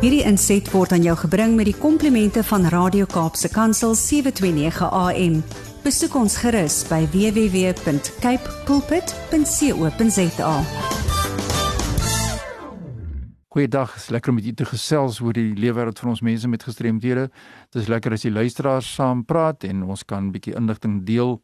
Hierdie inset word aan jou gebring met die komplimente van Radio Kaapse Kansel 729 AM. Besoek ons gerus by www.cape pulpit.co.za. Goeiedag, is lekker om met u te gesels oor die leefwêreld van ons mense met gestremdhede. Dit is lekker as die luisteraars saam praat en ons kan 'n bietjie inligting deel.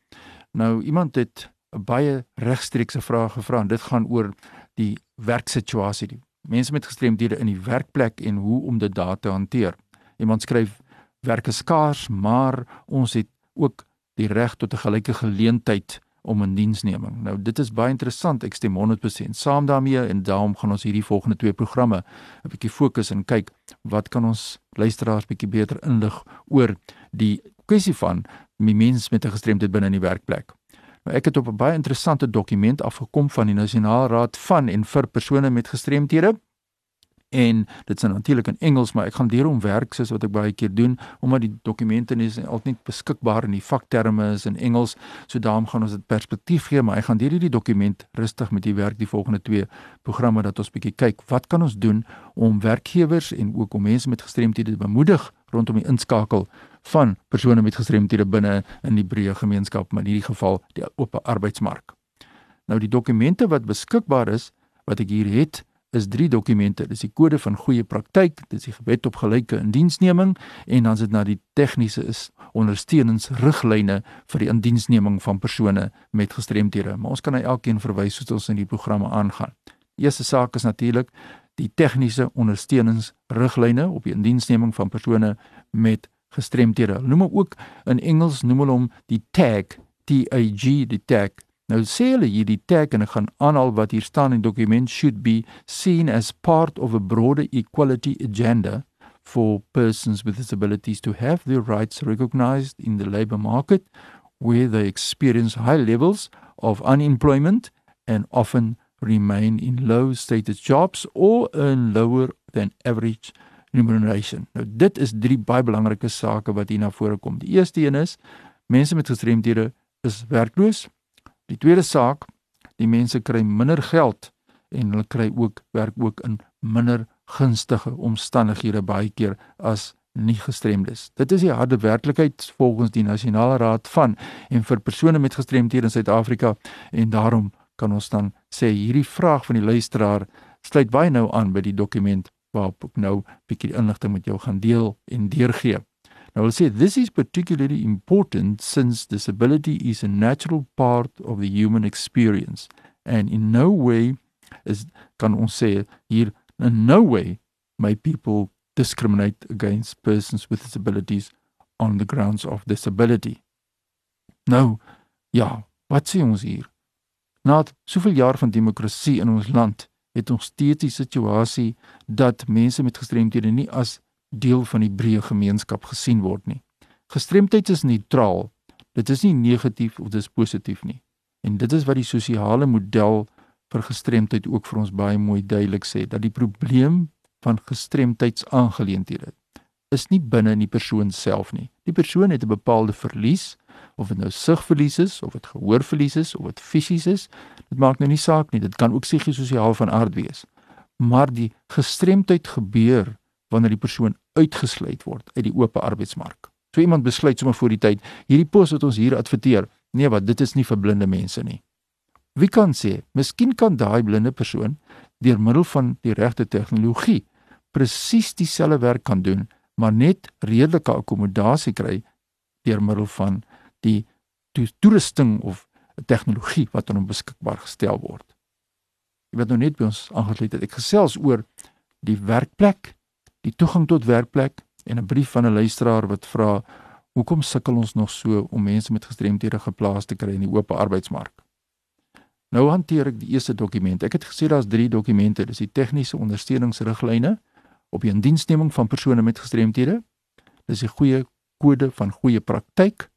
Nou iemand het 'n baie regstreekse vraag gevra en dit gaan oor die werksituasie, die mense met gestremdhede in die werkplek en hoe om dit daar te hanteer. Iemand skryf werk is skaars, maar ons het ook die reg tot 'n gelyke geleentheid om 'n diensneming. Nou dit is baie interessant. Ek stem 100% saam daarmee en daarom gaan ons hierdie volgende twee programme 'n bietjie fokus en kyk wat kan ons luisteraars bietjie beter inlig oor die kwessie van mense met 'n gestremdheid binne in die werkplek. Nou ek het op 'n baie interessante dokument afgekom van die Nasionale Raad van en vir persone met gestremthede. En dit is natuurlik in Engels maar ek gaan hierom werk soos wat ek baie keer doen omdat die dokumente nie altyd beskikbaar in die vakterme is in Engels so daarom gaan ons dit perspektief gee maar ek gaan hierdie dokument rustig met u werk die volgende twee programme dat ons bietjie kyk. Wat kan ons doen om werkgewers en ook om mense met gestremthede te bemoedig rondom die inskakel van persone met gestremthede binne in die breë gemeenskap, maar in hierdie geval die oop arbeidsmark. Nou die dokumente wat beskikbaar is wat ek hier het is drie dokumente. Dis die kode van goeie praktyk, dis die wet op gelyke indiensneming en dan is dit na die tegniese is ondersteuningsriglyne vir die indiensneming van persone met gestremthede. Maar ons kan na elkeen verwys soos ons in die programme aangaan. Die eerste saak is natuurlik die tegniese ondersteuningsriglyne op die indiensneming van persone met gestremdhede. Hulle noem ook in Engels noem hulle hom die tag, T A G, die tag. Nou sê hulle hier die tag en ek gaan aanhaal wat hier staan in die dokument should be seen as part of a broader equality agenda for persons with disabilities to have their rights recognized in the labor market where they experience high levels of unemployment and often remain in low status jobs or earn lower than average remuneration. Nou dit is drie baie belangrike sake wat hier na vore kom. Die eerste een is mense met gestremdhede is werkloos. Die tweede saak, die mense kry minder geld en hulle kry ook werk ook in minder gunstige omstandighede baie keer as nie gestremdes. Dit is die harde werklikheid volgens die Nasionale Raad van en vir persone met gestremdhede in Suid-Afrika en daarom kan ons dan sê hierdie vraag van die luisteraar sluit baie nou aan by die dokument waarop ek nou 'n bietjie inligting met jou gaan deel en deurgee. Nou hulle sê this is particularly important since disability is a natural part of the human experience and in no way is kan ons sê hier in no way may people discriminate against persons with disabilities on the grounds of disability. Nou ja, wat sê ons hier? Na soveel jaar van demokrasie in ons land het ons steeds die situasie dat mense met gestremthede nie as deel van die breë gemeenskap gesien word nie. Gestremdheid is neutraal. Dit is nie negatief of dis positief nie. En dit is wat die sosiale model vir gestremdheid ook vir ons baie mooi duidelik sê dat die probleem van gestremdheidsaangeleenthede is nie binne in die persoon self nie. Die persoon het 'n bepaalde verlies of dit nou sigverlies is of dit gehoorverlies is of dit fisies is, dit maak nou nie saak nie. Dit kan ook psigososiaal van aard wees. Maar die gestremdheid gebeur wanneer die persoon uitgesluit word uit die oop arbeidsmark. So iemand besluit sommer voor die tyd, hierdie pos wat ons hier adverteer, nee wat, dit is nie vir blinde mense nie. Wie kan sê, miskien kan daai blinde persoon deur middel van die regte tegnologie presies dieselfde werk kan doen, maar net redelike akkommodasie kry deur middel van die toerusting of tegnologie wat aan hom beskikbaar gestel word. Jy weet nou net by ons aangesluit het ek gesels oor die werkplek, die toegang tot werkplek en 'n brief van 'n luisteraar wat vra hoekom sukkel ons nog so om mense met gestremthede geplaas te kry in die oop arbeidsmark. Nou hanteer ek die eerste dokument. Ek het gesê daar's 3 dokumente. Dis die tegniese ondersteuningsriglyne op die indiensneming van persone met gestremthede. Dis die goeie kode van goeie praktyk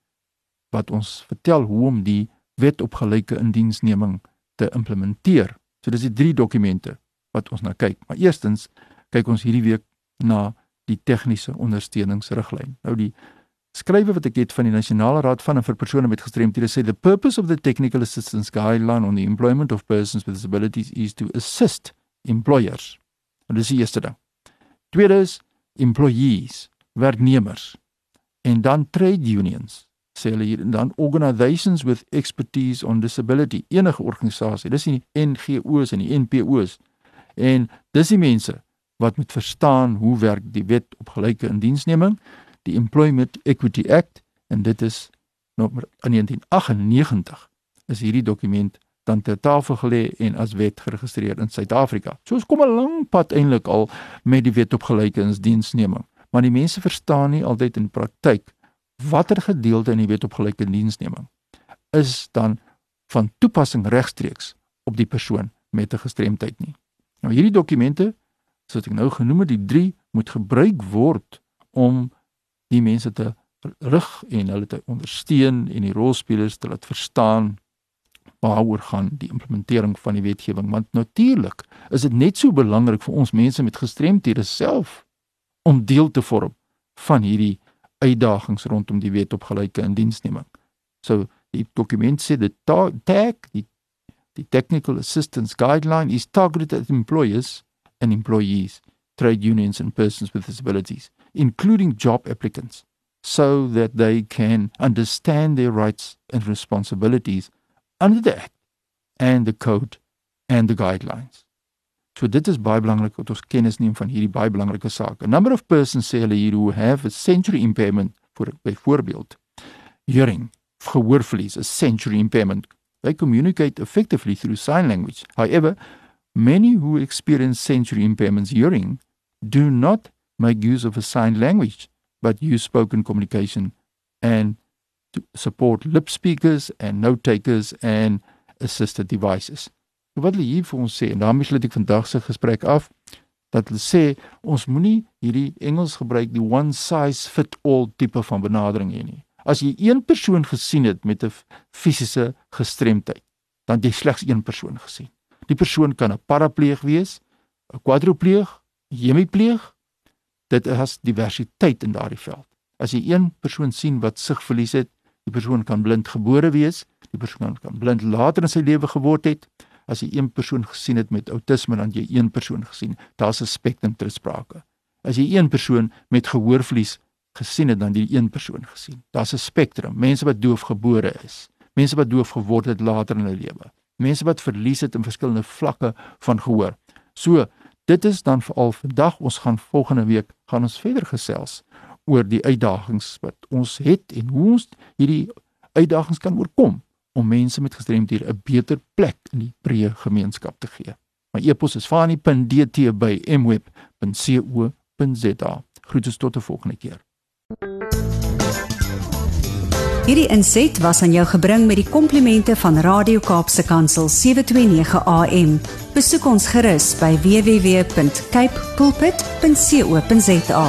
wat ons vertel hoe om die wet op gelyke indiensneming te implementeer. So dis die drie dokumente wat ons na kyk. Maar eerstens kyk ons hierdie week na die tegniese ondersteuningsriglyn. Nou die skrywe wat ek het van die Nasionale Raad van en vir persone met gestremthede sê the purpose of the technical assistance guideline on the employment of persons with disabilities is to assist employers. En dis die eerste ding. Tweede is employees, werknemers. En dan trade unions sê hulle hier en dan organizations with expertise on disability enige organisasie dis nie NGOs en die NPOs en dis die mense wat moet verstaan hoe werk die wet op gelyke indiensneming die Employment Equity Act en dit is nommer 1998 is hierdie dokument dan ter tafel gelê en as wet geregistreer in Suid-Afrika. So ons kom 'n lang pad eintlik al met die wet op gelyke indiensneming, maar die mense verstaan nie altyd in praktyk watter gedeelte in die wet op gelyke diensneming is dan van toepassing regstreeks op die persoon met 'n gestremdheid nie. Nou hierdie dokumente, soos ek nou genoem het, die 3 moet gebruik word om die mense te rig en hulle te ondersteun en die rolspelers te laat verstaan waaroor gaan die implementering van die wetgewing want natuurlik is dit net so belangrik vir ons mense met gestremthede self om deel te vorm van hierdie uitdagings rondom die wet op gelyke indiensneming. So die dokument sê die tag die die technical assistance guideline is targeted at employers and employees, trade unions and persons with disabilities, including job applicants, so that they can understand their rights and responsibilities under the act and the code and the guidelines. So dit is baie belangrik dat ons kennis neem van hierdie baie belangrike saak. A number of persons sê hulle hier who have a sensory impairment vir byvoorbeeld hearing, gehoorverlies, a sensory impairment. They communicate effectively through sign language. However, many who experience sensory impairments hearing do not make use of a sign language but use spoken communication and support lip speakers and note takers and assisted devices. Wat hulle hier vir ons sê en daarmee sluit ek vandag se gesprek af dat hulle sê ons moenie hierdie Engels gebruik die one size fit all tipe van benadering hê nie. As jy een persoon gesien het met 'n fisiese gestremdheid, dan jy slegs een persoon gesien. Die persoon kan 'n parapleeg wees, 'n kwadropleeg, hemipleeg. Dit is diversiteit in daardie veld. As jy een persoon sien wat sig verlies het, die persoon kan blind gebore wees, die persoon kan blind later in sy lewe geword het, as jy een persoon gesien het met outisme dan jy een persoon gesien. Daar's 'n spektrum ter sprake. As jy een persoon met gehoorverlies gesien het dan jy een persoon gesien. Daar's 'n spektrum. Mense wat doof gebore is, mense wat doof geword het later in hulle lewe, mense wat verlies het in verskillende vlakke van gehoor. So, dit is dan veral vandag ons gaan volgende week gaan ons verder gesels oor die uitdagings wat ons het en hoe ons hierdie uitdagings kan oorkom om mense met gestremdhede 'n beter plek in die breë gemeenskap te gee. My e-pos is fani.dt@mweb.co.za. Groete tot 'n volgende keer. Hierdie inset was aan jou gebring met die komplimente van Radio Kaapse Kansel 729 AM. Besoek ons gerus by www.cape pulpit.co.za.